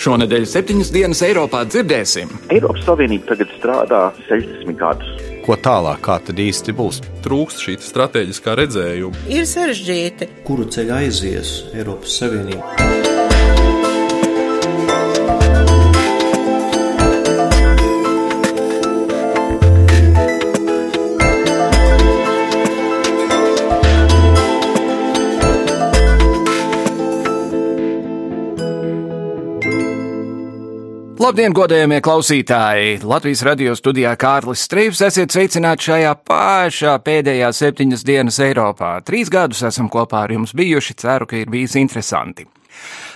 Šonadēļ septiņas dienas Eiropā dzirdēsim. Eiropas Savienība tagad strādā 60 gadus. Ko tālāk, kā tad īsti būs? Trūkst šī strateģiskā redzējuma. Ir sarežģīti. Kuru ceļu aizies Eiropas Savienība? Labdien, godējamie klausītāji! Latvijas radio studijā Kārlis Strīps esiet sveicināti šajā pašā pēdējā septiņas dienas Eiropā. Trīs gadus esam kopā ar jums bijuši, ceru, ka ir bijis interesanti.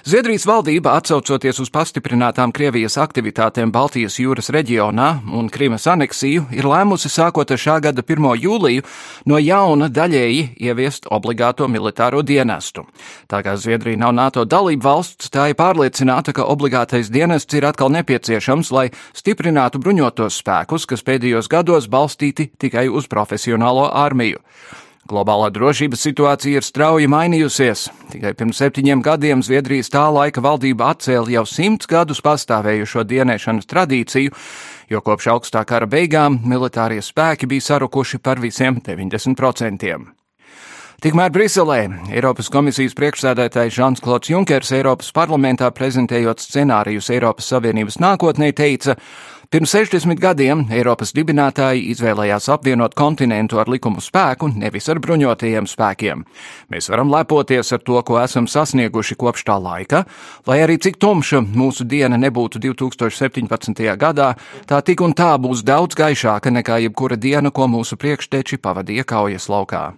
Zviedrijas valdība, atsaucoties uz pastiprinātām Krievijas aktivitātēm Baltijas jūras reģionā un Krimas aneksiju, ir lēmusi sākot ar šā gada 1. jūliju no jauna daļēji ieviest obligāto militāro dienestu. Tā kā Zviedrija nav NATO dalība valsts, tā ir pārliecināta, ka obligātais dienests ir atkal nepieciešams, lai stiprinātu bruņotos spēkus, kas pēdējos gados balstīti tikai uz profesionālo armiju. Globālā drošības situācija ir strauji mainījusies. Tikai pirms septiņiem gadiem Zviedrijas tā laika valdība atcēla jau simts gadus pastāvējušo dienēšanas tradīciju, jo kopš augstā kara beigām militārie spēki bija sarukuši par visiem 90%. Tikmēr Briselē Eiropas komisijas priekšsēdētājs Žans Klods Junkers Eiropas parlamentā prezentējot scenārijus Eiropas Savienības nākotnē teica, Pirms 60 gadiem Eiropas dibinātāji izvēlējās apvienot kontinentu ar likumu spēku, nevis ar bruņotajiem spēkiem. Mēs varam lepoties ar to, ko esam sasnieguši kopš tā laika, lai arī cik tumša mūsu diena nebūtu 2017. gadā, tā tik un tā būs daudz gaišāka nekā jebkura diena, ko mūsu priekšteči pavadīja kaujas laukā.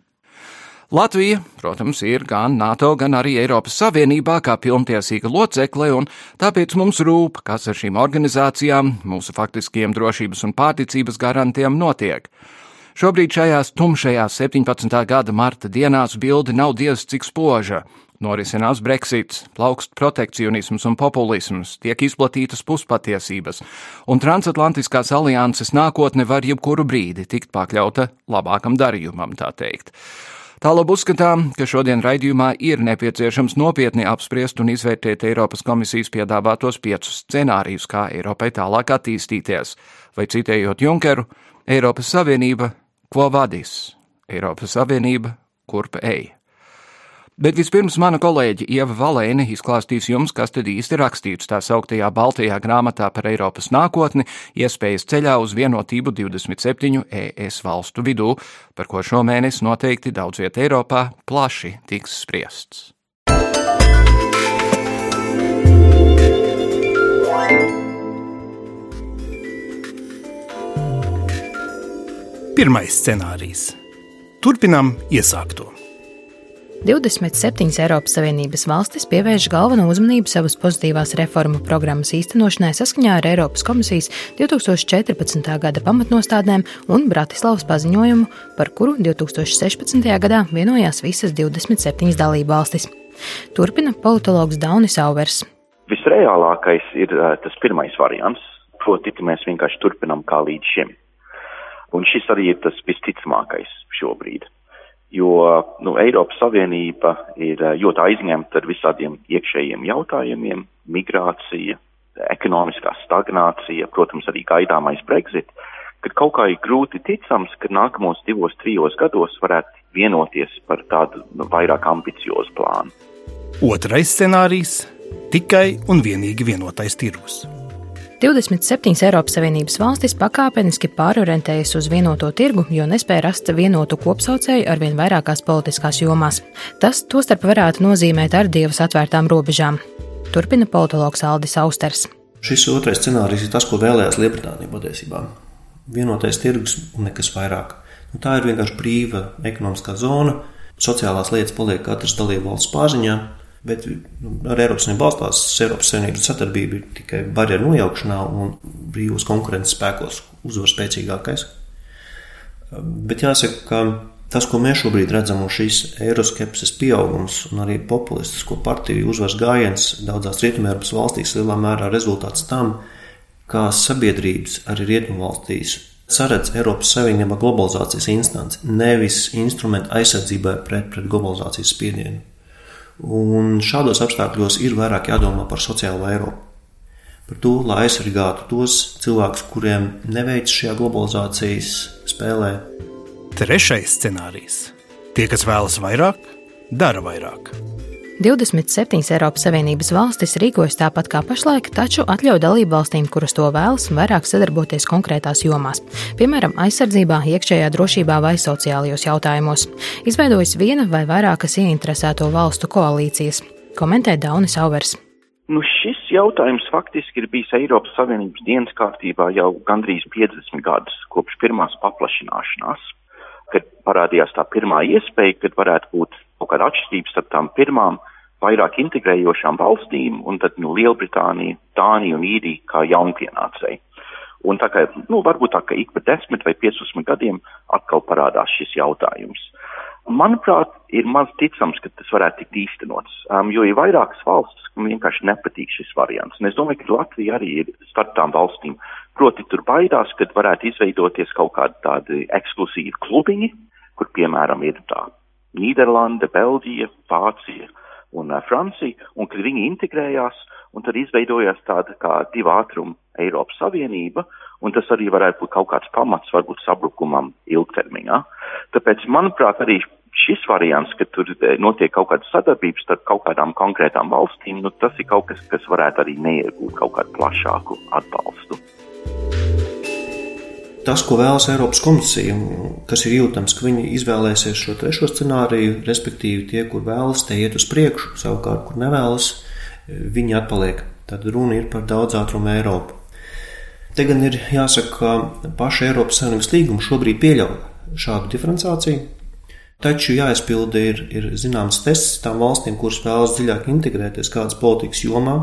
Latvija, protams, ir gan NATO, gan arī Eiropas Savienībā kā pilntiesīga locekle, un tāpēc mums rūp, kas ar šīm organizācijām, mūsu faktiskiem drošības un pārticības garantiem notiek. Šobrīd šajās tumšajās 17. gada marta dienās bilde nav diez cik spoža. Norisinās Brexits, plaukst protekcionisms un populisms, tiek izplatītas puspatiesības, un transatlantiskās alianses nākotne var jebkuru brīdi tikt pakļauta labākam darījumam, tā teikt. Tālāk uzskatām, ka šodien raidījumā ir nepieciešams nopietni apspriest un izvērtēt Eiropas komisijas piedāvātos piecus scenārijus, kā Eiropai tālāk attīstīties, vai citējot Junkeru, Eiropas Savienība, ko vadīs, Eiropas Savienība, kurp ej. Bet vispirms mana kolēģe Ieva Valēne izklāstīs jums, kas tad īsti rakstīts tā sauktajā Baltajā grāmatā par Eiropas nākotni, iespējas ceļā uz vienotību 27 ES valstu vidū, par ko šomēnes noteikti daudz viet Eiropā plaši tiks spriests. Pirmais scenārijs. Turpinām iesākto. 27 Eiropas Savienības valstis pievērš galveno uzmanību savas pozitīvās reformu programmas īstenošanai saskaņā ar Eiropas komisijas 2014. gada pamatnostādēm un Bratislavas paziņojumu, par kuru 2016. gadā vienojās visas 27 dalību valstis. Turpina politologs Daunis Auvers. Visreālākais ir tas pirmais variants, proti, ka mēs vienkārši turpinām kā līdz šim. Un šis arī ir tas visticamākais šobrīd jo nu, Eiropas Savienība ir eh, ļoti aizņemta ar visādiem iekšējiem jautājumiem - migrācija, ekonomiskā stagnācija, protams, arī gaidāmais Brexit, kad kaut kā ir grūti ticams, ka nākamos divos, trijos gados varētu vienoties par tādu nu, vairāk ambiciozu plānu. Otrais scenārijs - tikai un vienīgi vienotais tirgus. 27 Eiropas Savienības valstis pakāpeniski pārorientējas uz vienoto tirgu, jo nespēja rast vienotu kopsaucēju ar vien vairākās politiskās jomās. Tas tostarp varētu nozīmēt ar dievas atvērtām robežām. Turpina politologs Aldis Austers. Šis otrais scenārijs ir tas, ko vēlējās Lielbritānija patiesībā. Vienotais tirgus un nekas vairāk. Nu, tā ir vienkārši brīva ekonomiskā zona. Sociālās lietas paliek katras dalībvalsts pārziņā, Bet nu, ar Eiropas Savienību balstās Eiropas Savienības sadarbība ir tikai barjeru nojaukšanā un brīvos konkurences spēkos uzvar spēcīgākais. Bet jāsaka, ka tas, ko mēs šobrīd redzam, un šīs eiroskepses pieaugums un arī populistisko partiju uzvaras gājiens daudzās Rietumēropas valstīs lielā mērā rezultāts tam, kā sabiedrības arī Rietumvalstīs saredz Eiropas Savienībā globalizācijas instanci, nevis instrumentu aizsardzībai pret, pret globalizācijas spiedienu. Un šādos apstākļos ir vairāk jādomā par sociālo Eiropu. Par to, lai aizsargātu tos cilvēkus, kuriem neveic šajā globalizācijas spēlē. Trešais scenārijs. Tie, kas vēlas vairāk, dara vairāk. 27 Eiropas Savienības valstis rīkojas tāpat kā pašlaik, taču atļauj dalību valstīm, kuras to vēlas, vairāk sadarboties konkrētās jomās, piemēram, aizsardzībā, iekšējā drošībā vai sociālajos jautājumos. Izveidojas viena vai vairākas ieinteresēto valstu koalīcijas, komentē Daunis Auvers. Nu, šis jautājums faktiski ir bijis Eiropas Savienības dienas kārtībā jau gandrīz 50 gadus kopš pirmās paplašināšanās, kad parādījās tā pirmā iespēja, kad varētu būt kaut kāda atšķirība starp tām pirmām vairāk integrējošām valstīm un tad nu, Lielbritānija, Dānija un Īrija kā jaunpienācēji. Un tā kā, nu, varbūt tā, ka ik pa 10 vai 15 gadiem atkal parādās šis jautājums. Manuprāt, ir maz ticams, ka tas varētu tikt īstenots, um, jo ir vairākas valstis, kam vienkārši nepatīk šis variants. Un es domāju, ka Latvija arī ir starp tām valstīm. Proti, tur baidās, ka varētu izveidoties kaut kādi tādi ekskluzīvi klubiņi, kur, piemēram, ir tā Nīderlande, Beļģija, Vācija un uh, Francija, un kad viņi integrējās, un tad izveidojās tāda kā divu ātrumu Eiropas Savienība, un tas arī varētu būt kaut kāds pamats varbūt sabrukumam ilgtermiņā. Tāpēc, manuprāt, arī šis variants, ka tur notiek kaut kāda sadarbības starp kaut kādām konkrētām valstīm, nu, tas ir kaut kas, kas varētu arī neiegūt kaut kādu plašāku atbalstu tas, ko vēlas Eiropas komisija, kas ir jūtams, ka viņi izvēlēsies šo trešo scenāriju, respektīvi tie, kur vēlas, te iet uz priekšu, savukārt, kur nevēlas, viņi atpaliek. Tad runa ir par daudzātrumu Eiropu. Te gan ir jāsaka, ka paša Eiropas Savienības līguma šobrīd pieļauj šādu diferenciāciju, taču jāizpilda ir, ir zināms tests tām valstīm, kuras vēlas dziļāk integrēties kādas politikas jomā,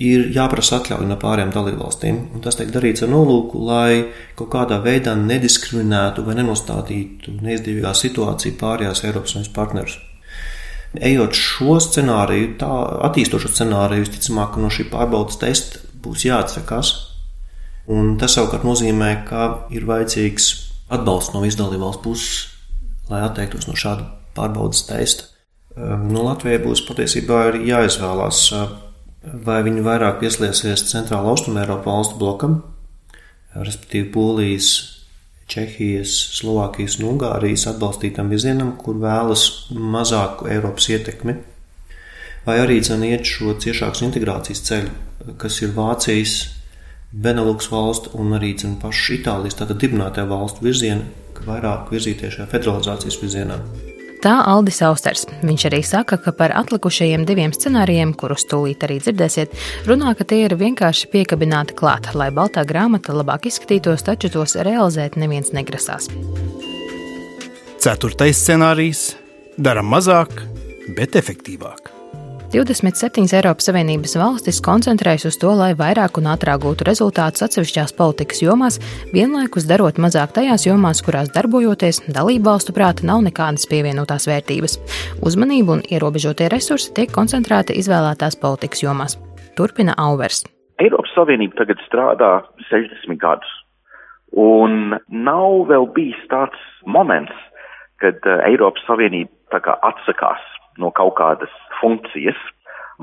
ir jāprasa atļauja no pārējām dalībvalstīm. Tas tiek darīts ar nolūku, lai kaut kādā veidā nediskriminētu vai nenostādītu neizdevīgā situāciju pārējās Eiropas Savienības partnerus. Ejot šo scenāriju, tā attīstošo scenāriju, visticamāk, no šī pārbaudas testa būs jāatsakās. Un tas savukārt nozīmē, ka ir vajadzīgs atbalsts no izdalībvalsts puses, lai atteiktos no šāda pārbaudas testa. No Latvijai būs patiesībā jāizvēlās vai viņi vairāk pieslēgsies Centrāla Austrumēropa valstu blokam, respektīvi Polijas, Čehijas, Slovākijas un Ungārijas atbalstītam virzienam, kur vēlas mazāku Eiropas ietekmi, vai arī iet šo ciešākas integrācijas ceļu, kas ir Vācijas, Benelux valstu un arī pašas Itālijas, tātad dibinātajā valstu virziena, ka vairāk virzīties šajā federalizācijas virzienā. Tā Aldis Austers. Viņš arī saka, ka par atlikušajiem diviem scenārijiem, kurus tūlīt arī dzirdēsiet, runā, ka tie ir vienkārši piekabināti klāt, lai baltā grāmata labāk izskatītos, taču tos realizēt neviens negrasās. Ceturtais scenārijs - dara mazāk, bet efektīvāk. 27 Eiropas Savienības valstis koncentrējas uz to, lai vairāk un ātrāk gūtu rezultātus atsevišķās politikas jomās, vienlaikus darot mazāk tajās jomās, kurās darbojoties, dalību valstu prāta nav nekādas pievienotās vērtības. Uzmanību un ierobežotie resursi tiek koncentrēti izvēlētās politikas jomās. Turpina Auvers. Eiropas Savienība tagad strādā 60 gadus, un nav vēl bijis tāds moments, kad uh, Eiropas Savienība atsakās no kaut kādas funkcijas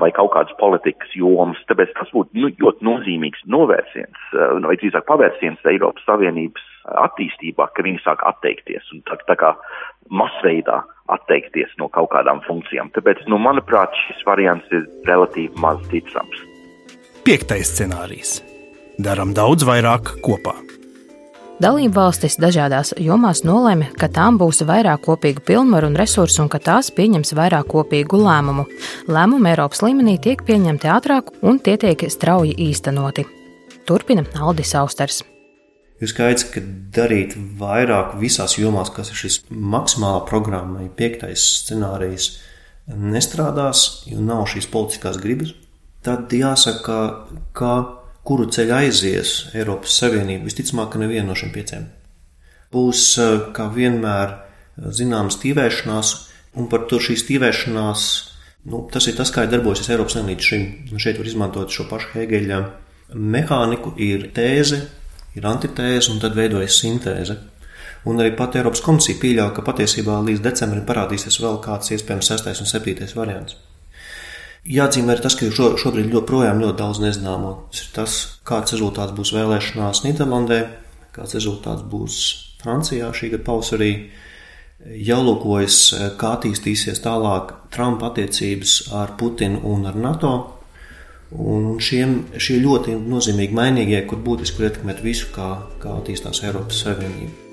vai kaut kādas politikas jomas. Tāpēc tas būtu nu, ļoti nozīmīgs novērsiens, eh, vai drīzāk pavērsiens Eiropas Savienības attīstībā, ka viņi sāk atteikties un tā, tā kā masveidā atteikties no kaut kādām funkcijām. Tāpēc, nu, manuprāt, šis variants ir relatīvi maz ticams. Piektais scenārijs. Darām daudz vairāk kopā. Dalību valstis dažādās jomās nolēma, ka tām būs vairāk kopīgu pilnvaru un resursu un ka tās pieņems vairāk kopīgu lēmumu. Lēmumi Eiropas līmenī tiek pieņemti ātrāk un tie tiek strauji īstenoti. Turpina Aldis Austers. Ir skaidrs, ka darīt vairāk visās jomās, kas ir šis maksimālā programma, ir piektais scenārijs, nestrādās, jo nav šīs politiskās gribas, tad jāsaka, ka kuru ceļu aizies Eiropas Savienība, visticamāk, neviena no šiem pieciem. Būs, kā vienmēr, zināmas tīvēšanās, un par to šīs tīvēšanās, nu, tas ir tas, kā ir darbojusies Eiropas Savienība līdz šim. Un šeit var izmantot šo pašu Hegeļa mehāniku, ir tēze, ir antitēze, un tad veidojas sintēze. Un arī pat Eiropas komisija pieļauj, ka patiesībā līdz decembrim parādīsies vēl kāds iespējams sestais un septītais variants. Jāatzīmē arī tas, ka šo, šobrīd joprojām ļoti daudz nezināmo. Tas ir tas, kāds rezultāts būs vēlēšanās Nīderlandē, kāds rezultāts būs Francijā šī gada pavasarī. Jālūkojas, kā attīstīsies tālāk Trumpa attiecības ar Putinu un ar NATO. Un šiem, šie ļoti nozīmīgi mainīgie, kur būtiski ietekmēt visu, kā, kā attīstās Eiropas Savienība.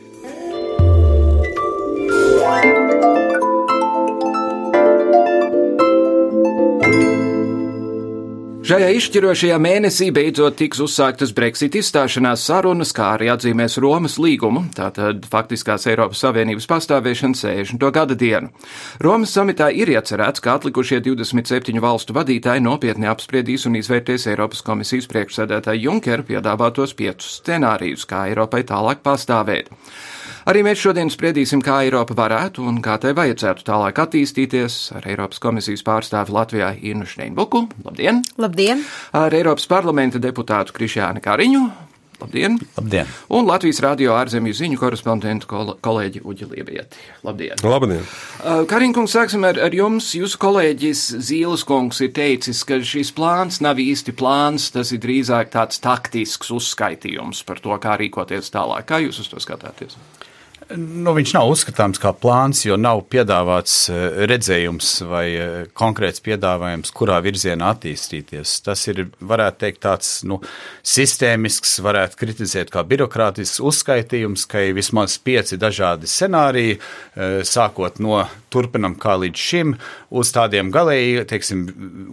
Šajā izšķirošajā mēnesī beidzot tiks uzsāktas Brexit izstāšanās sarunas, kā arī atzīmēs Romas līgumu, tātad faktiskās Eiropas Savienības pastāvēšanas 60. gada dienu. Romas samitā ir iecerēts, ka atlikušie 27 valstu vadītāji nopietni apspriedīs un izvērtēs Eiropas komisijas priekšsēdētāja Junkera piedāvātos piecus scenārijus, kā Eiropai tālāk pastāvēt. Arī mēs šodien spriedīsim, kā Eiropa varētu un kā tai vajadzētu tālāk attīstīties ar Eiropas komisijas pārstāvi Latvijā Inu Šteinbuku. Labdien! Labdien! Ar Eiropas parlamenta deputātu Krišjānu Kariņu. Labdien! Labdien! Un Latvijas radio ārzemju ziņu korespondentu kol kolēģi Uģi Liebieti. Labdien! Labdien! Kariņkungs, sāksim ar, ar jums. Jūsu kolēģis Zīles kungs ir teicis, ka šis plāns nav īsti plāns, tas ir drīzāk tāds taktisks uzskaitījums par to, kā rīkoties tālāk. Kā jūs uz to skatāties? Nu, viņš nav uzskatāms kā plāns, jo nav piedāvāts eh, redzējums vai eh, konkrēts piedāvājums, kurā virzienā attīstīties. Tas ir, varētu teikt, tāds nu, sistēmisks, varētu kritizēt kā birokrātisks uzskaitījums, ka ir vismaz pieci dažādi scenāriji, eh, sākot no turpinam kā līdz šim, uz tādiem galēji, teiksim,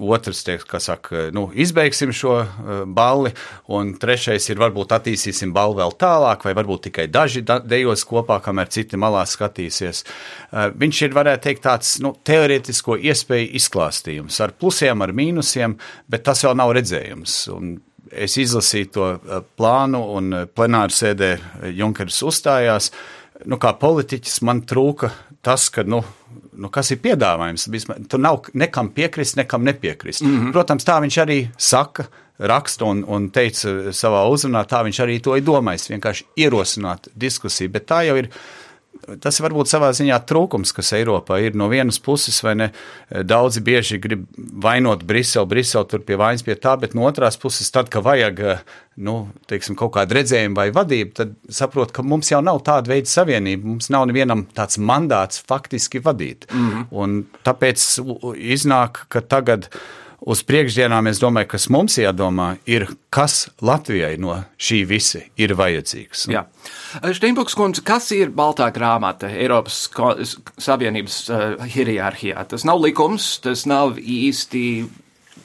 otrs, tiek, kā saka, nu, izbeigsim šo balli, un trešais ir varbūt attīstīsim balvu vēl tālāk, vai varbūt tikai daži dejos kopā kamēr citi malā skatīsies. Eh, viņš ir, varētu teikt, tāds nu, teorētisko iespēju izklāstījums ar plusiem, ar mīnusiem, bet tas vēl nav redzējums. Un es izlasīju to eh, plānu, un eh, plenāru sēdē Junkers uzstājās. Nu, kā politiķis man trūka tas, ka, nu, nu, kas ir piedāvājums. Tur nav nekam piekrist, nekam nepiekrist. Mm -hmm. Protams, tā viņš arī saka, raksta un, un teica savā uzrunā, tā viņš arī to ir domājis. Vienkārši ierosināt diskusiju, bet tā jau ir. Tas var būt savā ziņā trūkums, kas Eiropā ir no vienas puses, vai ne? Daudzi bieži grib vainot Briselu, Briselu tur pie vainas pie tā, bet no otras puses, tad, kad vajag nu, teiksim, kaut kādu redzējumu vai vadību, tad saprot, ka mums jau nav tāda veida savienība, mums nav nevienam tāds mandāts faktiski vadīt. Mm -hmm. Un tāpēc iznāk, ka tagad uz priekšdienām, es domāju, kas mums jādomā, ir, kas Latvijai no šī visa ir vajadzīgs. Jā. Steinbuks kundze, kas ir baltā grāmata Eiropas Savienības uh, hierarhijā? Tas nav likums, tas nav īsti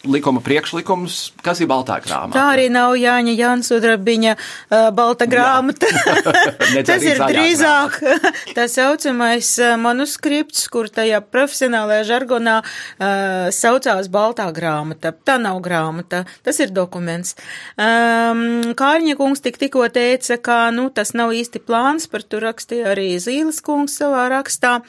likuma priekšlikums, kas ir baltā grāmata. Tā arī nav Jāņa Jansudrabiņa uh, balta grāmata. tas ir drīzāk tā saucamais manuskripts, kur tajā profesionālajā žargonā uh, saucās baltā grāmata. Tā nav grāmata, tas ir dokuments. Um, Kārņa kungs tik tikko teica, ka, nu, tas nav īsti plāns, par to rakstīja arī Zīles kungs savā rakstā,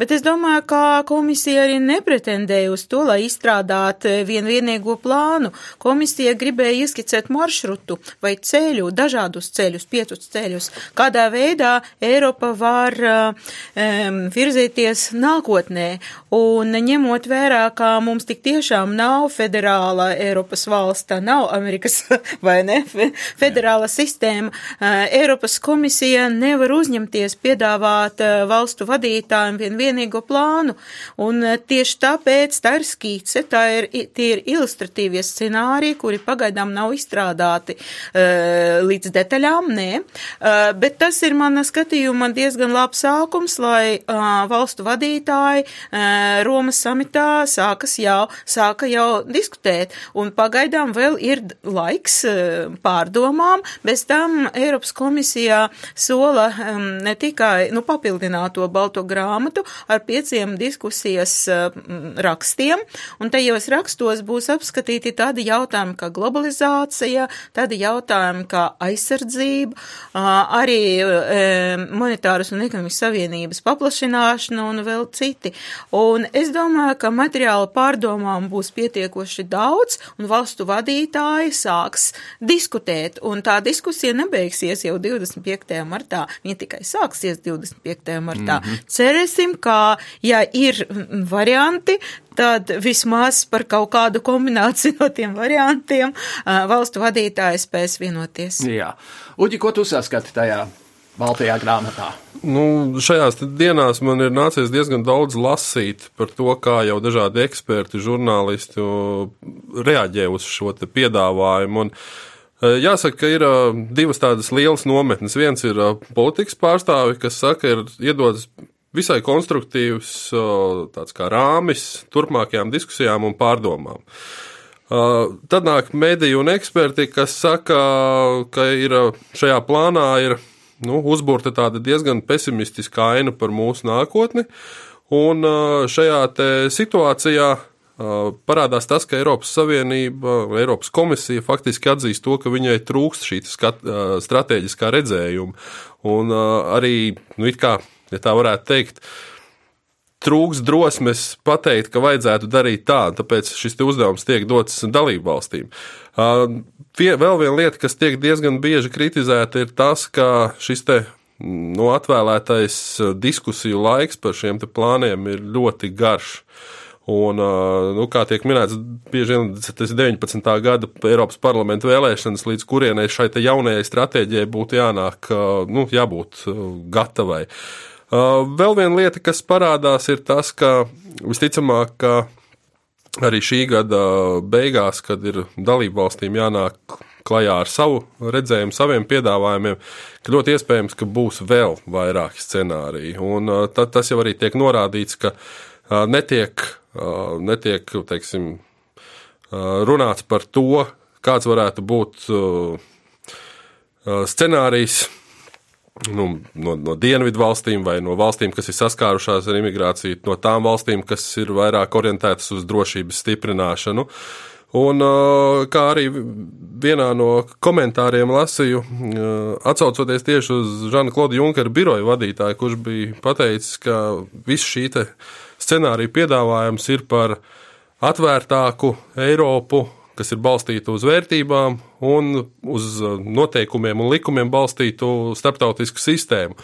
bet es domāju, ka komisija arī nepretendēja uz to, lai izstrādāt vienu vienīgo plānu. Komisija gribēja ieskicēt maršrutu vai ceļu, dažādus ceļus, piecus ceļus, kādā veidā Eiropa var um, virzīties nākotnē. Un ņemot vērā, ka mums tik tiešām nav federāla Eiropas valsts, tā nav Amerikas vai ne, federāla sistēma, uh, Eiropas komisija nevar uzņemties piedāvāt uh, valstu vadītājiem vien vienīgo plānu. Un tieši tāpēc tā ir skīce, tā ir, tie ir ilustratīvie scenāriji, kuri pagaidām nav izstrādāti uh, līdz detaļām, nē, uh, bet tas ir mana skatījuma diezgan labs sākums, lai uh, valstu vadītāji uh, Romas samitā sākas jau, sāka jau diskutēt, un pagaidām vēl ir laiks uh, pārdomām, bez tam Eiropas komisijā sola um, ne tikai, nu, papildināt to balto grāmatu ar pieciem diskusijas uh, rakstiem, un tajos rakstos būs apskatīti tādi jautājumi kā globalizācija, tādi jautājumi kā aizsardzība, arī monetāras un ekonomikas savienības paplašināšana un vēl citi. Un es domāju, ka materiāla pārdomām būs pietiekoši daudz, un valstu vadītāji sāks diskutēt, un tā diskusija nebeigsies jau 25. martā, viņa tikai sāksies 25. martā. Mm -hmm. Cerēsim, ka, ja ir varianti, tad vismaz par kaut kādu kombināciju no tiem variantiem valstu vadītāji spēs vienoties. Jā. Uģi, ko tu saskati tajā? Baltajā grāmatā. Nu, šajās dienās man ir nācies diezgan daudz lasīt par to, kā jau dažādi eksperti, žurnālisti reaģē uz šo piedāvājumu. Un, Jāsaka, ka ir divas tādas lielas nometnes. Viens ir politikas pārstāvi, kas saka, ir iedodas visai konstruktīvs tāds kā rāmis turpmākajām diskusijām un pārdomām. Tad nāk mediju un eksperti, kas saka, ka ir šajā plānā ir nu, uzbūrta tāda diezgan pesimistiska aina par mūsu nākotni. Un šajā situācijā parādās tas, ka Eiropas Savienība, Eiropas komisija faktiski atzīst to, ka viņai trūkst šī strateģiskā redzējuma. Un arī, nu, it kā ja tā varētu teikt, trūks drosmes pateikt, ka vajadzētu darīt tā, tāpēc šis uzdevums tiek dots dalību valstīm. Vēl viena lieta, kas tiek diezgan bieži kritizēta, ir tas, ka šis te no nu, atvēlētais diskusiju laiks par šiem plāniem ir ļoti garš. Un, nu, kā tiek minēts, bieži vien tas ir 19. gada Eiropas parlamenta vēlēšanas, līdz kurienai šai jaunajai stratēģijai būtu jānāk, nu, jābūt gatavai. Uh, vēl viena lieta, kas parādās, ir tas, ka visticamāk, ka arī šī gada beigās, kad ir dalību valstīm jānāk klajā ar savu redzējumu, saviem piedāvājumiem, ka ļoti iespējams, ka būs vēl vairāki scenāriji. Un uh, tad tas jau arī tiek norādīts, ka uh, netiek, netiek teiksim, runāts par to, kāds varētu būt scenārijs nu, no, no dienvidu valstīm vai no valstīm, kas ir saskārušās ar imigrāciju, no tām valstīm, kas ir vairāk orientētas uz drošības stiprināšanu. Un, kā arī vienā no komentāriem lasīju, atsaucoties tieši uz Žana Klauda Junkera biroja vadītāju, kurš bija pateicis, ka viss šī scenārija piedāvājums ir par atvērtāku Eiropu, kas ir balstīta uz vērtībām un uz uh, noteikumiem un likumiem balstītu starptautisku sistēmu.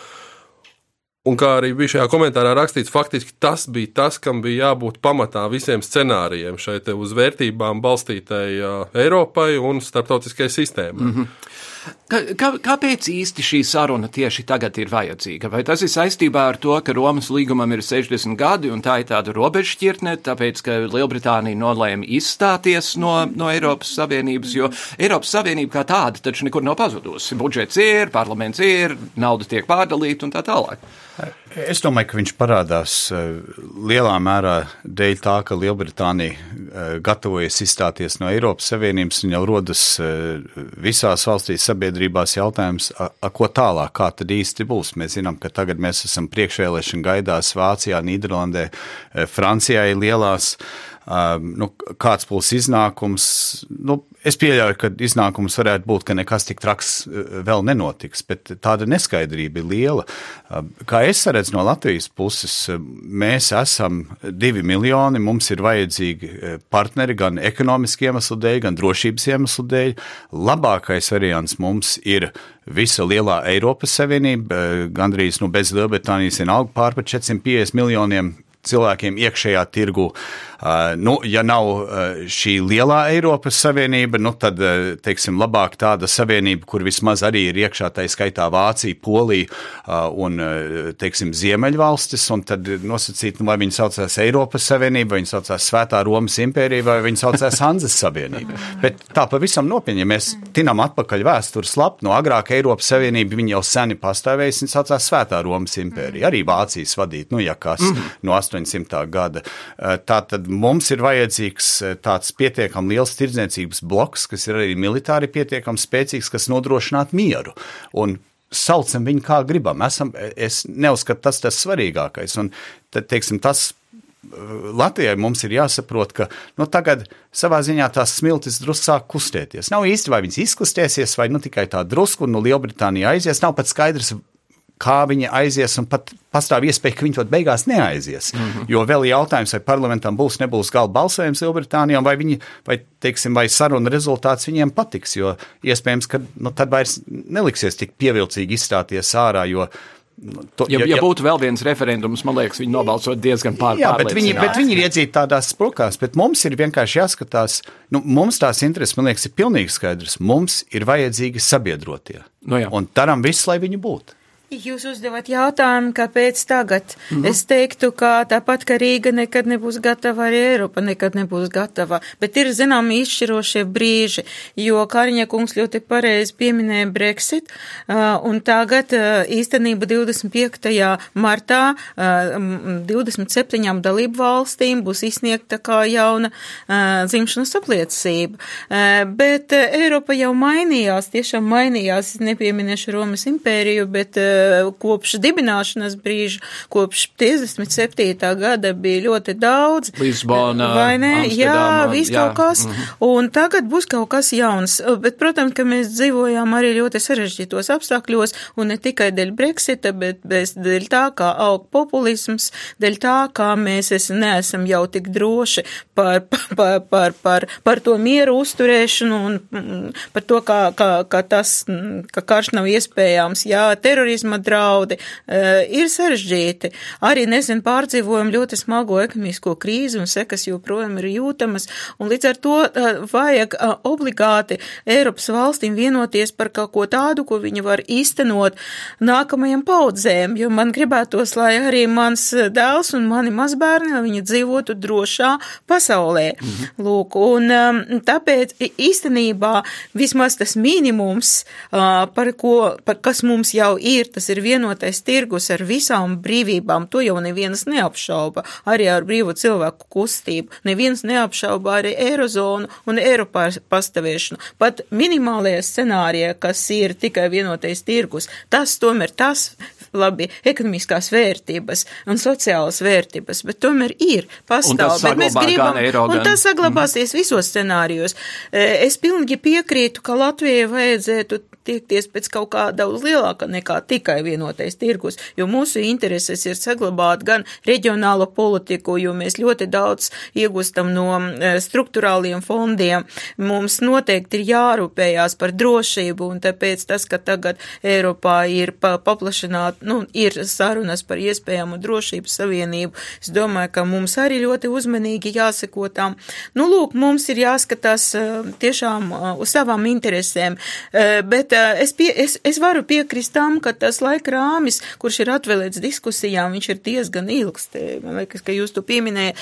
Un kā arī bija šajā komentārā rakstīts, faktiski tas bija tas, kam bija jābūt pamatā visiem scenārijiem šai uz vērtībām balstītai uh, Eiropai un starptautiskai sistēmai. Mm -hmm. Kā, kāpēc īsti šī saruna tieši tagad ir vajadzīga? Vai tas ir saistībā ar to, ka Romas līgumam ir 60 gadi un tā ir tāda robežšķirtne, tāpēc, ka Lielbritānija nolēma izstāties no, no Eiropas Savienības, jo Eiropas Savienība kā tāda taču nekur nav pazudusi. Budžets ir, parlaments ir, nauda tiek pārdalīta un tā tālāk. Es domāju, ka viņš parādās eh, lielā mērā dēļ tā, ka Lielbritānija eh, gatavojas izstāties no Eiropas Savienības un jau rodas eh, visās valstīs sabiedrībās jautājums, a, a, ko tālāk, kā tad īsti būs. Mēs zinām, ka tagad mēs esam priekšvēlēšana gaidās Vācijā, Nīderlandē, Francijā ir lielās. Nu, kāds būs iznākums? Nu, es pieļauju, ka iznākums varētu būt, ka nekas tik traks vēl nenotiks, bet tāda neskaidrība ir liela. Kā es redzu no Latvijas puses, mēs esam divi miljoni, mums ir vajadzīgi partneri gan ekonomiski iemeslu dēļ, gan drošības iemeslu dēļ. Labākais variants mums ir visa lielā Eiropas Savienība, gandrīz nu, bez Lielbritānijas vienalga pār par 450 miljoniem cilvēkiem iekšējā tirgu. Uh, nu, ja nav uh, šī lielā Eiropas Savienība, nu, tad uh, teiksim, labāk tāda savienība, kur vismaz arī ir iekšā tā skaitā Vācija, Polija un teiksim, Ziemeļvalstis. Un tad nosacīt, nu, vai viņi saucās Eiropas Savienība, vai viņi saucās Svētā Romas Impērija, vai viņi saucās Hanzas Savienība. Bet tā pavisam nopietni, ja mēs tinam atpakaļ vēstures lapu, no agrāk Eiropas Savienība jau sen pastāvējusi un saucās Svētā Romas Impērija, arī Vācijas vadīt, nu, ja kas mhm. no 8. 1800. gada. Eh, tātad mums ir vajadzīgs eh, tāds pietiekami liels tirdzniecības bloks, kas ir arī militāri pietiekami spēcīgs, kas nodrošinātu mieru. Un saucam viņu kā gribam. Esam, es neuzskatu, tas tas svarīgākais. Un tad, teiksim, tas eh, Latvijai mums ir jāsaprot, ka nu, tagad savā ziņā tās smiltis drusku sāk kustēties. Nav īsti, vai viņas izkustēsies, vai nu, tikai tā drusku, un nu, Lielbritānija aizies. Nav pat skaidrs, kā viņi aizies, un pat pastāv iespēja, ka viņi to beigās neaizies. Mm -hmm. Jo vēl ir jautājums, vai parlamentam būs, nebūs gala balsojums Lielbritānijā, vai, viņi, vai, teiksim, vai saruna rezultāts viņiem patiks. Jo iespējams, ka nu, tad vairs neliksies tik pievilcīgi izstāties ārā, jo Nu, to, ja, ja, ja būtu vēl viens referendums, man liekas, viņi nobalsot diezgan pārāk. Jā, bet viņi, bet viņi ir iedzīti tādās sprukās, bet mums ir vienkārši jāskatās, nu, mums tās intereses, man liekas, ir pilnīgi skaidrs. Mums ir vajadzīgi sabiedrotie. No nu jā. un darām visu, lai viņi būtu. Jūs uzdevat jautājumu, kāpēc tagad? Mm -hmm. Es teiktu, ka tāpat, ka Rīga nekad nebūs gatava, arī Eiropa nekad nebūs gatava, bet ir zināmi izšķirošie brīži, jo Kariņa kungs ļoti pareizi pieminēja Brexit, un tagad īstenība 25. martā 27 dalību valstīm būs izsniegta kā jauna dzimšanas apliecība, bet Eiropa jau mainījās, tiešām mainījās, nepieminēšu Romas impēriju, bet kopš dibināšanas brīža, kopš 57. gada bija ļoti daudz. Lisbona, vai ne? Jā, viss kaut kas. Mm -hmm. Un tagad būs kaut kas jauns. Bet, protams, ka mēs dzīvojām arī ļoti sarežģītos apstākļos, un ne tikai dēļ Brexita, bet dēļ tā, kā aug populisms, dēļ tā, kā mēs es, neesam jau tik droši par, par, par, par, par to mieru uzturēšanu un mm, par to, kā, kā, kā tas, ka karš nav iespējams. Jā, terorismu terorisma draudi, eh, ir sarežģīti. Arī nesen pārdzīvojam ļoti smago ekonomisko krīzi un sekas joprojām ir jūtamas, un līdz ar to eh, vajag eh, obligāti Eiropas valstīm vienoties par kaut ko tādu, ko viņi var īstenot nākamajam paudzēm, jo man gribētos, lai arī mans dēls un mani mazbērni, lai viņi dzīvotu drošā pasaulē. Mhm. Lūk, un tāpēc īstenībā vismaz tas minimums, par ko, par kas mums jau ir, tas ir vienotais tirgus ar visām brīvībām, to jau neviens neapšauba, arī ar brīvu cilvēku kustību, neviens neapšauba arī Eirozonu un Eiropā pastāvēšanu. Pat minimālajā scenārijā, kas ir tikai vienotais tirgus, tas tomēr tas labi, ekonomiskās vērtības un sociālas vērtības, bet tomēr ir pastāv, bet mēs gribam, un tas saglabāsies mm. visos scenārijos. E, es pilnīgi piekrītu, ka Latvijai vajadzētu tiekties pēc kaut kā daudz lielāka nekā tikai vienotais tirgus, jo mūsu intereses ir saglabāt gan reģionālo politiku, jo mēs ļoti daudz iegūstam no e, struktūrāliem fondiem. Mums noteikti ir jārūpējās par drošību, un tāpēc tas, ka tagad Eiropā ir pa, paplašināt, nu, ir sarunas par iespējamu drošības savienību, es domāju, ka mums arī ļoti uzmanīgi jāseko tām. Nu, lūk, mums ir jāskatās e, tiešām e, uz savām interesēm, bet es, pie, es, es varu piekrist tam, ka tas laika rāmis, kurš ir atvēlēts diskusijām, viņš ir diezgan ilgs. Te, man liekas, ka jūs to pieminējat.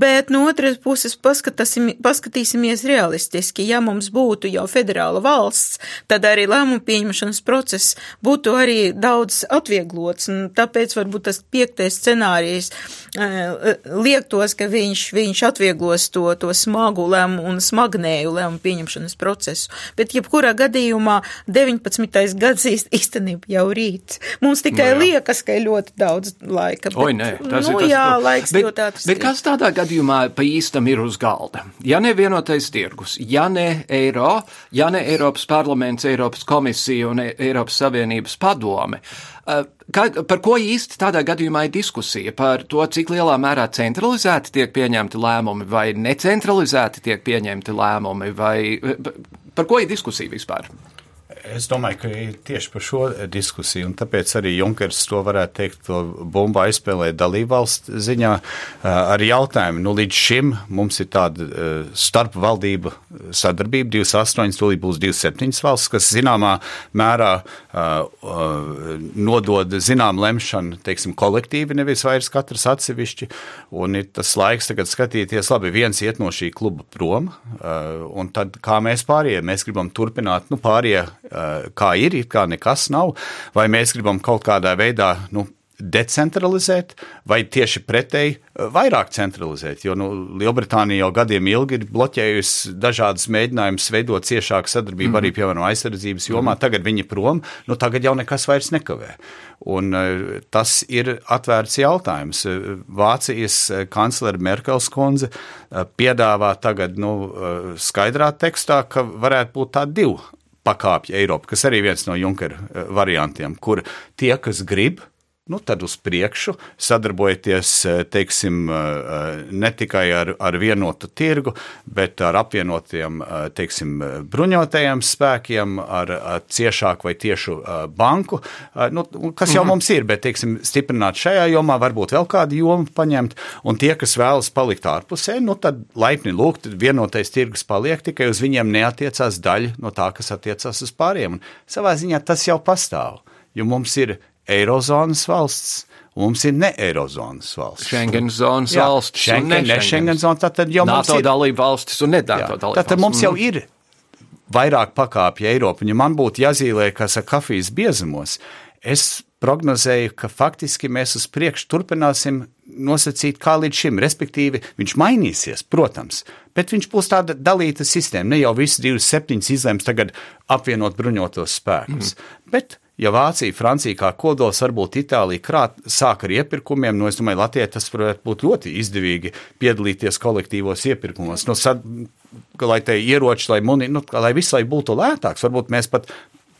Bet no otras puses paskatīsimies realistiski. Ja mums būtu jau federāla valsts, tad arī lēmumu pieņemšanas process būtu arī daudz atvieglots. Un tāpēc varbūt tas piektais scenārijs liektos, ka viņš, viņš atvieglos to, to smagu lēmumu un smagnēju lēmumu pieņemšanas procesu. Bet jebkurā gadījumā gadījumā 19. gads īstenībā jau rīt. Mums tikai no, nu jā. liekas, ka ir ļoti daudz laika. Bet, Oi, nē, tas nu, ir tas, jā, laiks bet, ļoti ātrs. Bet kas tādā gadījumā pa īstam ir uz galda? Ja ne vienotais tirgus, ja ne eiro, ja ne Eiropas parlaments, Eiropas komisija un Eiropas Savienības padome, uh, Kā, par ko īsti tādā gadījumā ir diskusija? Par to, cik lielā mērā centralizēti tiek pieņemti lēmumi vai necentralizēti tiek pieņemti lēmumi, vai par ko ir diskusija vispār? Es domāju, ka tieši par šo diskusiju, un tāpēc arī Junkers to varētu teikt, to bumbu aizspēlē dalībvalstu ziņā ar jautājumu. Nu, līdz šim mums ir tāda starpvaldība sadarbība, 28, tūlīt būs 27 valsts, kas zināmā mērā nodod zinām lemšanu, teiksim, kolektīvi, nevis vairs katrs atsevišķi, un ir tas laiks tagad skatīties, labi, viens iet no šī kluba prom, un tad kā mēs pārējie, mēs gribam turpināt, nu, pārējie kā ir, it kā nekas nav, vai mēs gribam kaut kādā veidā nu, decentralizēt, vai tieši pretēji eh, vairāk centralizēt. Jo nu, Lielbritānija jau gadiem ilgi ir bloķējusi dažādas mēģinājumus veidot ciešāku sadarbību mm. arī, piemēram, aizsardzības jomā. Mm. Tagad viņi prom, nu tagad jau nekas vairs nekavē. Un, uh, tas ir atvērts jautājums. Vācijas kanclere Merkels kundze piedāvā tagad nu, skaidrā tekstā, ka varētu būt tādi divi pakāpja Eiropa, kas arī viens no Junkera eh, variantiem, kur tie, kas grib, nu, tad uz priekšu, sadarbojoties teiksim, ne tikai ar, ar vienotu tirgu, bet ar apvienotiem teiksim, bruņotajiem spēkiem, ar, ar ciešāku vai tiešu banku, nu, kas jau mm. mums ir, bet teiksim, stiprināt šajā jomā, varbūt vēl kādu jomu paņemt, un tie, kas vēlas palikt ārpusē, nu, tad laipni lūgt, vienotais tirgus paliek, tikai uz viņiem neatiecās daļa no tā, kas attiecās uz pāriem. Un savā ziņā tas jau pastāv, jo mums ir Eirozonas valsts. Mums ir ne Eirozonas valsts. Schengen zonas jā, valsts. Schengen, ne Schengen zona. Tātad jau NATO mums ir dalība valstis un ne NATO dalība valstis. Tātad mums jau ir vairāk pakāpju Eiropa. Ja man būtu jāzīmē, kas ar kafijas biezumos, es prognozēju, ka faktiski mēs uz priekšu turpināsim nosacīt kā līdz šim. Respektīvi, viņš mainīsies, protams, bet viņš būs tāda dalīta sistēma. Ne jau visi 27 izlems tagad apvienot bruņotos spēkus. Mm. Bet ja Vācija, Francija kā kodols, varbūt Itālija krāt, sāk ar iepirkumiem, nu es domāju, Latvijai tas varētu būt ļoti izdevīgi piedalīties kolektīvos iepirkumos. Nu, sad, lai te ieroči, lai, muni, nu, lai viss lai būtu lētāks, varbūt mēs pat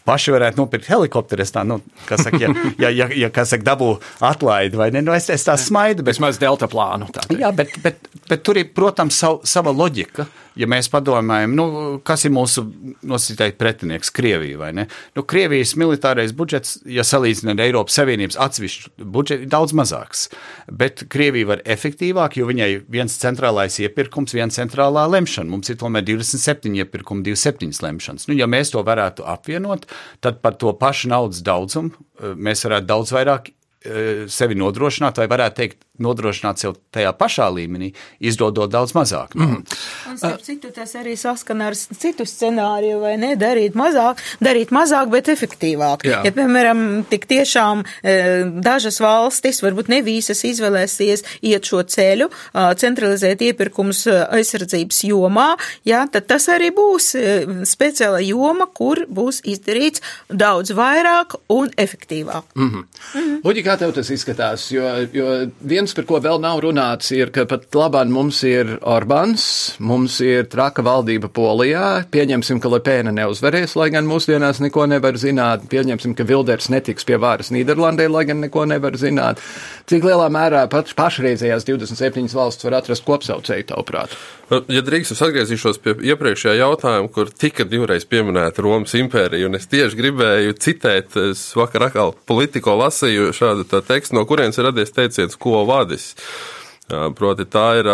paši varētu nopirkt helikopteru. Tā, nu, kas saka, ja, ja, ja, ja kas saka, dabū atlaidi vai ne, nu es, es tā smaidu. Bet, Vismaz delta plānu. Jā, bet, bet, bet tur ir, protams, sav, sava loģika ja mēs padomājam, nu, kas ir mūsu nosacītais pretinieks, Krievija vai ne? Nu, Krievijas militārais budžets, ja salīdzinām ar Eiropas Savienības atsevišķu budžetu, ir daudz mazāks. Bet Krievija var efektīvāk, jo viņai viens centrālais iepirkums, viena centrālā lemšana. Mums ir tomēr 27 iepirkumi, 27 lemšanas. Nu, ja mēs to varētu apvienot, tad par to pašu naudas daudzumu eh, mēs varētu daudz vairāk eh, sevi nodrošināt, vai varētu teikt, nodrošināt sev tajā pašā līmenī, izdodot daudz mazāk. Mm. Un, starp citu, tas arī saskana ar citu scenāriju, vai ne, darīt mazāk, darīt mazāk, bet efektīvāk. Jā. Ja, piemēram, tik tiešām e, dažas valstis, varbūt ne visas izvēlēsies iet šo ceļu, centralizēt iepirkums e, aizsardzības jomā, jā, tad tas arī būs e, speciāla joma, kur būs izdarīts daudz vairāk un efektīvāk. Mm -hmm. mm -hmm. Uģi, kā tev tas izskatās? Jo, jo vien viens, par ko vēl nav runāts, ir, ka pat labāk mums ir Orbāns, mums ir traka valdība Polijā. Pieņemsim, ka Lepēna neuzvarēs, lai gan mūsdienās neko nevar zināt. Pieņemsim, ka Vilders netiks pie varas Nīderlandē, lai gan neko nevar zināt. Cik lielā mērā pat pašreizējās 27 valsts var atrast kopsaucēju, tavuprāt? Ja drīkst, es atgriezīšos pie iepriekšējā jautājuma, kur tika divreiz pieminēta Romas impērija, un es tieši gribēju citēt, es vakar atkal politiko lasīju šādu tekstu, no kurienes ir radies teiciens, ko vadis. Proti, tā ir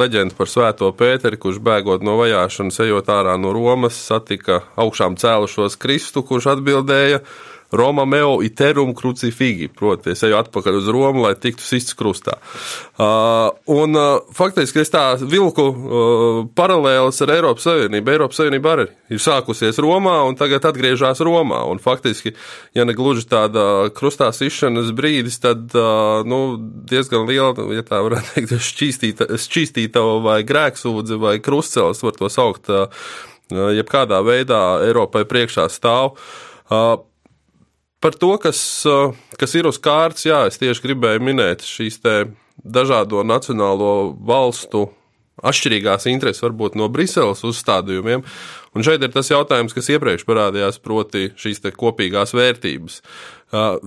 leģenda par Svēto Pēteri, kurš bēgot no vajāšanas, ejot ārā no Romas, satika augšām cēlušos Kristu, kurš atbildēja: Roma meo iterum crucifigi, proti, es eju atpakaļ uz Romu, lai tiktu sists krustā. Uh, un uh, faktiski es tā vilku uh, paralēlis ar Eiropas Savienību. Eiropas Savienība arī ir sākusies Romā un tagad atgriežas Romā. Un faktiski, ja ne gluži tāda krustā sišanas brīdis, tad nu, diezgan liela, ja tā varētu teikt, šķīstīta, šķīstīta vai grēksūdze vai krustcelis var to saukt. Jebkādā veidā Eiropai priekšā stāv. Uh, Par to, kas, kas ir uz kārtas, jā, es tieši gribēju minēt šīs dažādo nacionālo valstu atšķirīgās intereses, varbūt no Briseles uzstādījumiem. Un šeit ir tas jautājums, kas iepriekš parādījās, proti, šīs kopīgās vērtības.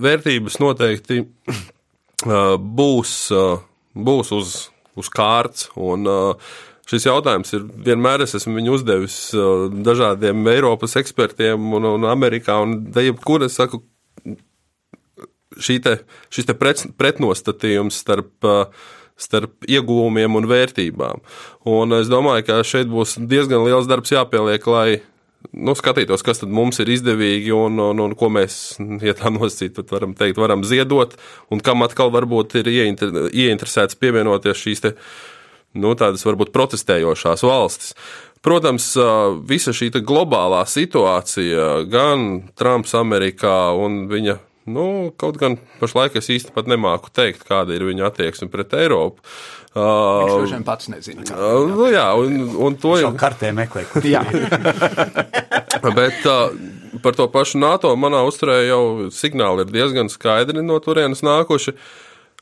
Vērtības noteikti būs, būs uz, uz kārts, un šis jautājums ir vienmēr es esmu viņu uzdevis dažādiem Eiropas ekspertiem un, un Amerikā, un jebkur es saku, te, šis te pret, pretnostatījums starp, starp iegūmiem un vērtībām. Un es domāju, ka šeit būs diezgan liels darbs jāpieliek, lai nu, skatītos, kas mums ir izdevīgi un, un, un ko mēs, ja tā nosacīt, varam teikt, varam ziedot, un kam atkal varbūt ir ieinter, ieinteresēts pievienoties šīs te, nu, tādas varbūt protestējošās valstis. Protams, visa šī globālā situācija, gan Trumps Amerikā un viņa Nu, kaut gan pašlaik es īsti pat nemāku teikt, kāda ir viņa attieksme pret Eiropu. Viņš uh, pats nezina. Uh, nu, jā, un, un to jau kartē meklē. jā. Bet uh, par to pašu NATO manā uzturē jau signāli ir diezgan skaidri no turienes nākuši.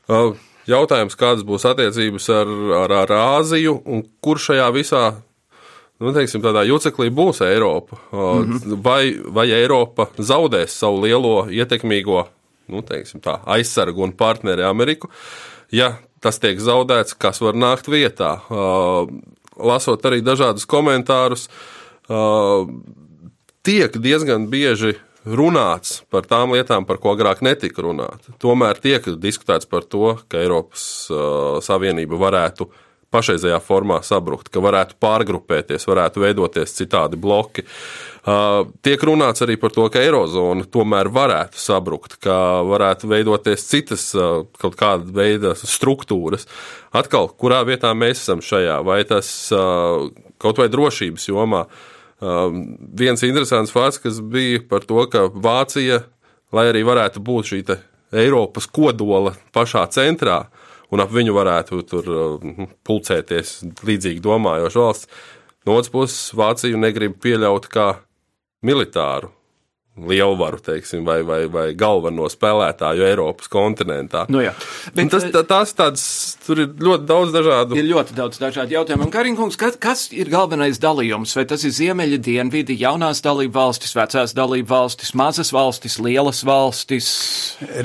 Uh, jautājums, kādas būs attiecības ar, ar, ar Āziju un kur šajā visā nu, teiksim, tādā juceklī būs Eiropa. Mm -hmm. vai, vai Eiropa zaudēs savu lielo ietekmīgo nu, teiksim, tā, aizsargu un partneri Ameriku? Ja tas tiek zaudēts, kas var nākt vietā? Lasot arī dažādus komentārus, tiek diezgan bieži runāts par tām lietām, par ko agrāk netika runāts. Tomēr tiek diskutēts par to, ka Eiropas Savienība varētu uh, pašreizējā formā sabrukt, ka varētu pārgrupēties, varētu veidoties citādi bloki. Uh, tiek runāts arī par to, ka eirozona tomēr varētu sabrukt, ka varētu veidoties citas uh, kaut kāda veida struktūras. Atkal, kurā vietā mēs esam šajā, vai tas uh, kaut vai drošības jomā. Viens interesants fakts, kas bija par to, ka Vācija, lai arī varētu būt šī Eiropas kodola pašā centrā, uh, un ap viņu varētu tur uh, pulcēties līdzīgi domājoša valsts. No otras puses, Vācija negrib pieļaut kā militāru lielvaru, teiksim, vai, vai, vai galveno spēlētāju Eiropas kontinentā. Nu jā, bet, tas, tā, tās tāds, tur ir ļoti daudz dažādu. Ir ļoti daudz dažādu jautājumu. Un, Karinkungs, kas, kas ir galvenais dalījums? Vai tas ir ziemeļa dienvidi, jaunās dalību valstis, vecās dalību valstis, mazas valstis, lielas valstis?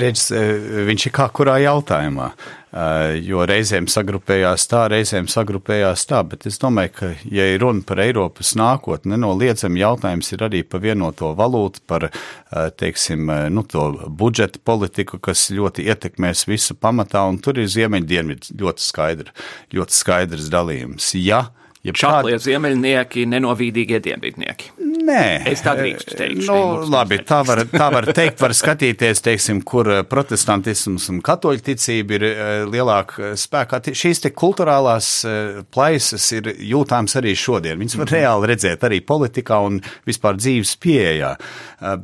Redz, eh, viņš ir kā kurā jautājumā. Eh, jo reizēm sagrupējās tā, reizēm sagrupējās tā, bet es domāju, ka, ja ir runa par Eiropas nākotni, nenoliedzami jautājums ir arī par vienoto valūtu, par, eh, teiksim, eh, nu, to budžeta politiku, kas ļoti ietekmēs visu pamatā, un tur ir ziemeļdienvids ļoti skaidri, ļoti skaidrs dalījums. Ja, Ja Šāplie kād... ziemeļnieki, nenovīdīgie dienvidnieki. Nē, es tā drīkstu teikt. Nu, labi, tā var, tā var teikt, var skatīties, teiksim, kur eh, protestantisms un katoļu ticība ir eh, lielāka spēkā. Šīs te kulturālās eh, plaisas ir jūtāms arī šodien. Viņas var mm -hmm. reāli redzēt arī politikā un vispār dzīves pieejā.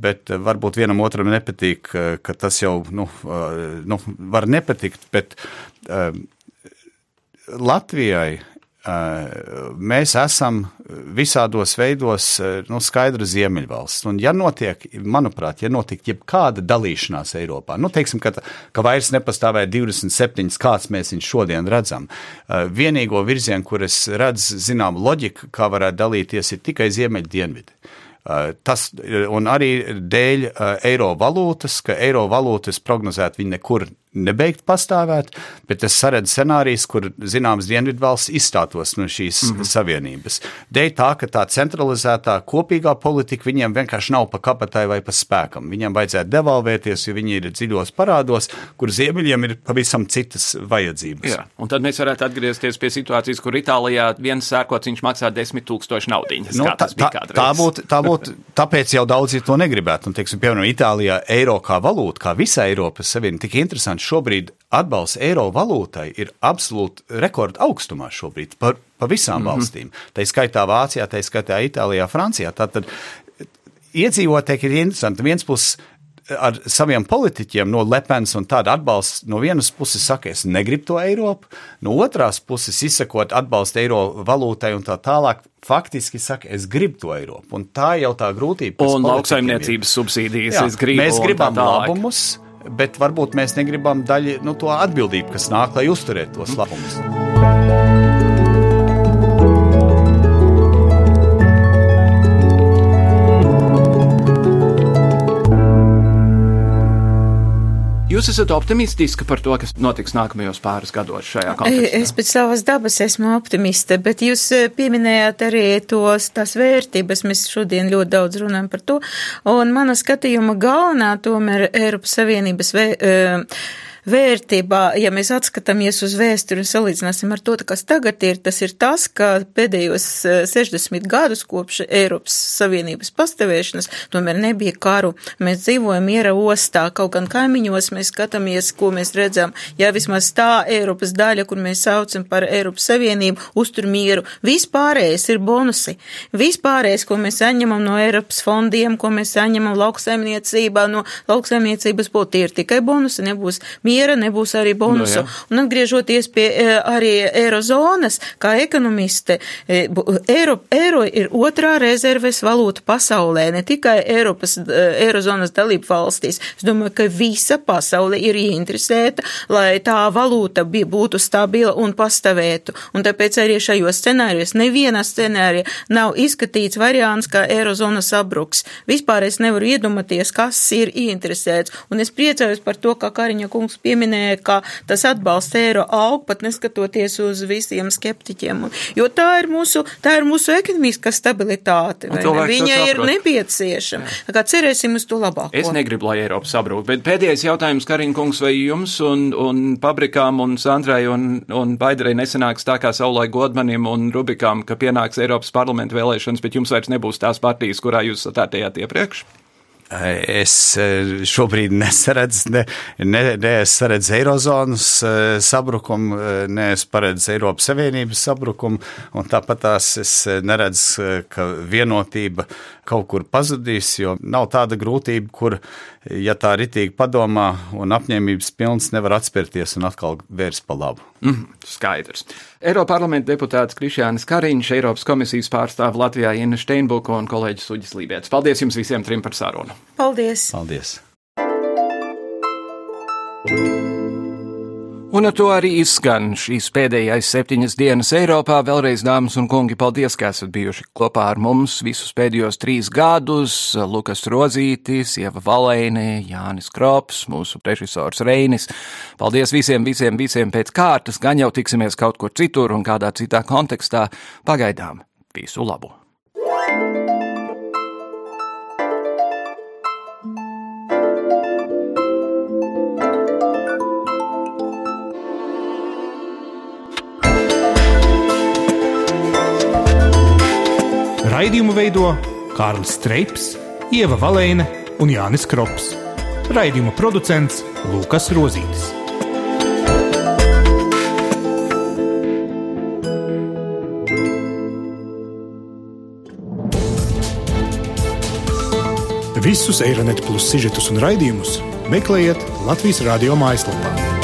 Bet varbūt vienam otram nepatīk, ka tas jau, nu, nu var nepatikt, bet Latvijai mēs esam visādos veidos nu, skaidra ziemeļvalsts. Un, ja notiek, manuprāt, ja notiek jebkāda dalīšanās Eiropā, nu, teiksim, ka, ka vairs nepastāvēja 27, kāds mēs viņus šodien redzam, vienīgo virzienu, kur es redzu, zinām, loģiku, kā varētu dalīties, ir tikai ziemeļdienvidi. Tas arī dēļ eiro valūtas, ka eiro valūtas prognozēt viņi nekur nebeigt pastāvēt, bet es saredzu scenārijus, kur zināmas dienvidvalsts izstātos no šīs mm -hmm. savienības. Dēļ tā, ka tā centralizētā kopīgā politika viņiem vienkārši nav pa kapatai vai pa spēkam. Viņiem vajadzētu devalvēties, jo viņi ir dziļos parādos, kur ziemeļiem ir pavisam citas vajadzības. Jā, un tad mēs varētu atgriezties pie situācijas, kur Itālijā viens sērkociņš maksā desmit tūkstoši naudiņas. Nu, tā, tā, tā būtu, tā būtu, tāpēc jau daudzi to negribētu. Un, teiksim, piemēram, Itālijā eiro kā valūta, kā visa Eiropas Savienība, tik interesanti šobrīd atbalsts eiro valūtai ir absolūti rekorda augstumā šobrīd par, par visām mm -hmm. valstīm. Tā ir skaitā Vācijā, tā ir skaitā Itālijā, Francijā. Tātad iedzīvotāji ir interesanti. Viens puses ar saviem politiķiem no Lepens un tāda atbalsts no vienas puses saka, es negribu to Eiropu, no otras puses izsakot atbalstu eiro valūtai un tā tālāk. Faktiski saka, es gribu to Eiropu. Un tā jau tā grūtība. Un lauksaimniecības subsīdijas. Jā, gribu, mēs gribam labumus bet varbūt mēs negribam daļu nu, to atbildību, kas nāk, lai uzturētu tos labumus. Jūs esat optimistiski par to, kas notiks nākamajos pāris gados šajā kontekstā? Es pēc savas dabas esmu optimiste, bet jūs eh, pieminējāt arī tos, tās vērtības. Mēs šodien ļoti daudz runājam par to. Un mana skatījuma galvenā tomēr Eiropas Savienības vē, uh, vērtībā, ja mēs atskatāmies uz vēsturi un salīdzināsim ar to, kas tagad ir, tas ir tas, ka pēdējos 60 eh, gadus kopš Eiropas Savienības pastāvēšanas tomēr nebija karu. Mēs dzīvojam miera ostā, kaut gan kaimiņos mēs skatāmies, ko mēs redzam. Ja vismaz tā Eiropas daļa, kur mēs saucam par Eiropas Savienību, uztur mieru, vispārējais ir bonusi. Vispārējais, ko mēs saņemam no Eiropas fondiem, ko mēs saņemam lauksaimniecībā, no lauksaimniecības būtu, ir tikai bonusi, nebūs miera miera, nebūs arī bonusu. No, un atgriežoties pie e, arī eirozonas, kā ekonomiste, e, eiro, eiro ir otrā rezerves valūta pasaulē, ne tikai Eiropas, e, eirozonas dalību valstīs. Es domāju, ka visa pasaule ir ieinteresēta, lai tā valūta būtu stabila un pastāvētu. Un tāpēc arī šajos scenārijos neviena scenārija nav izskatīts variants, kā eirozona sabruks. Vispār es nevaru iedomāties, kas ir ieinteresēts. Un es priecājos par to, kā Kariņa kungs pieminēja, ka tas atbalsts eiro aug, pat neskatoties uz visiem skeptiķiem. Jo tā ir mūsu, tā ir mūsu ekonomiskā stabilitāte. Viņa ir nepieciešama. Tā kā cerēsim uz to labāko. Es negribu, lai Eiropa sabrūk, bet pēdējais jautājums, Kariņkungs, vai jums un, un Pabrikām un Sandrai un, un Baidarai nesanāks tā kā saulai Godmanim un Rubikām, ka pienāks Eiropas parlamenta vēlēšanas, bet jums vairs nebūs tās partijas, kurā jūs satētējāt iepriekš? Es eh, šobrīd nesaredzu, ne, ne, ne es saredzu Eirozonas eh, sabrukumu, eh, ne es paredzu Eiropas Savienības sabrukumu, un tāpat tās es neredzu, ka vienotība kaut kur pazudīs, jo nav tāda grūtība, kur, ja tā ritīgi padomā un apņēmības pilns, nevar atspērties un atkal vērst pa labu. Mm, skaidrs. Eiropas parlamenta deputāts Krišjānis Kariņš, Eiropas komisijas pārstāv Latvijā Inna Steinbuka un kolēģis Uģis Lībēts. Paldies jums visiem trim par sarunu. Paldies! Paldies! Un ar to arī izskan šīs pēdējais septiņas dienas Eiropā. Vēlreiz, dāmas un kungi, paldies, ka esat bijuši kopā ar mums visus pēdējos trīs gadus. Lukas Rozītis, Ieva Valēne, Jānis Krops, mūsu režisors Reinis. Paldies visiem, visiem, visiem pēc kārtas, gan jau tiksimies kaut kur citur un kādā citā kontekstā. Pagaidām visu labu! Raidījumu veido Kārlis Streips, Ieva Valēne un Jānis Krops. Raidījuma producents Lukas Rozītis. Visus Eironet plus sižetus un raidījumus meklējiet Latvijas radio mājaslapā.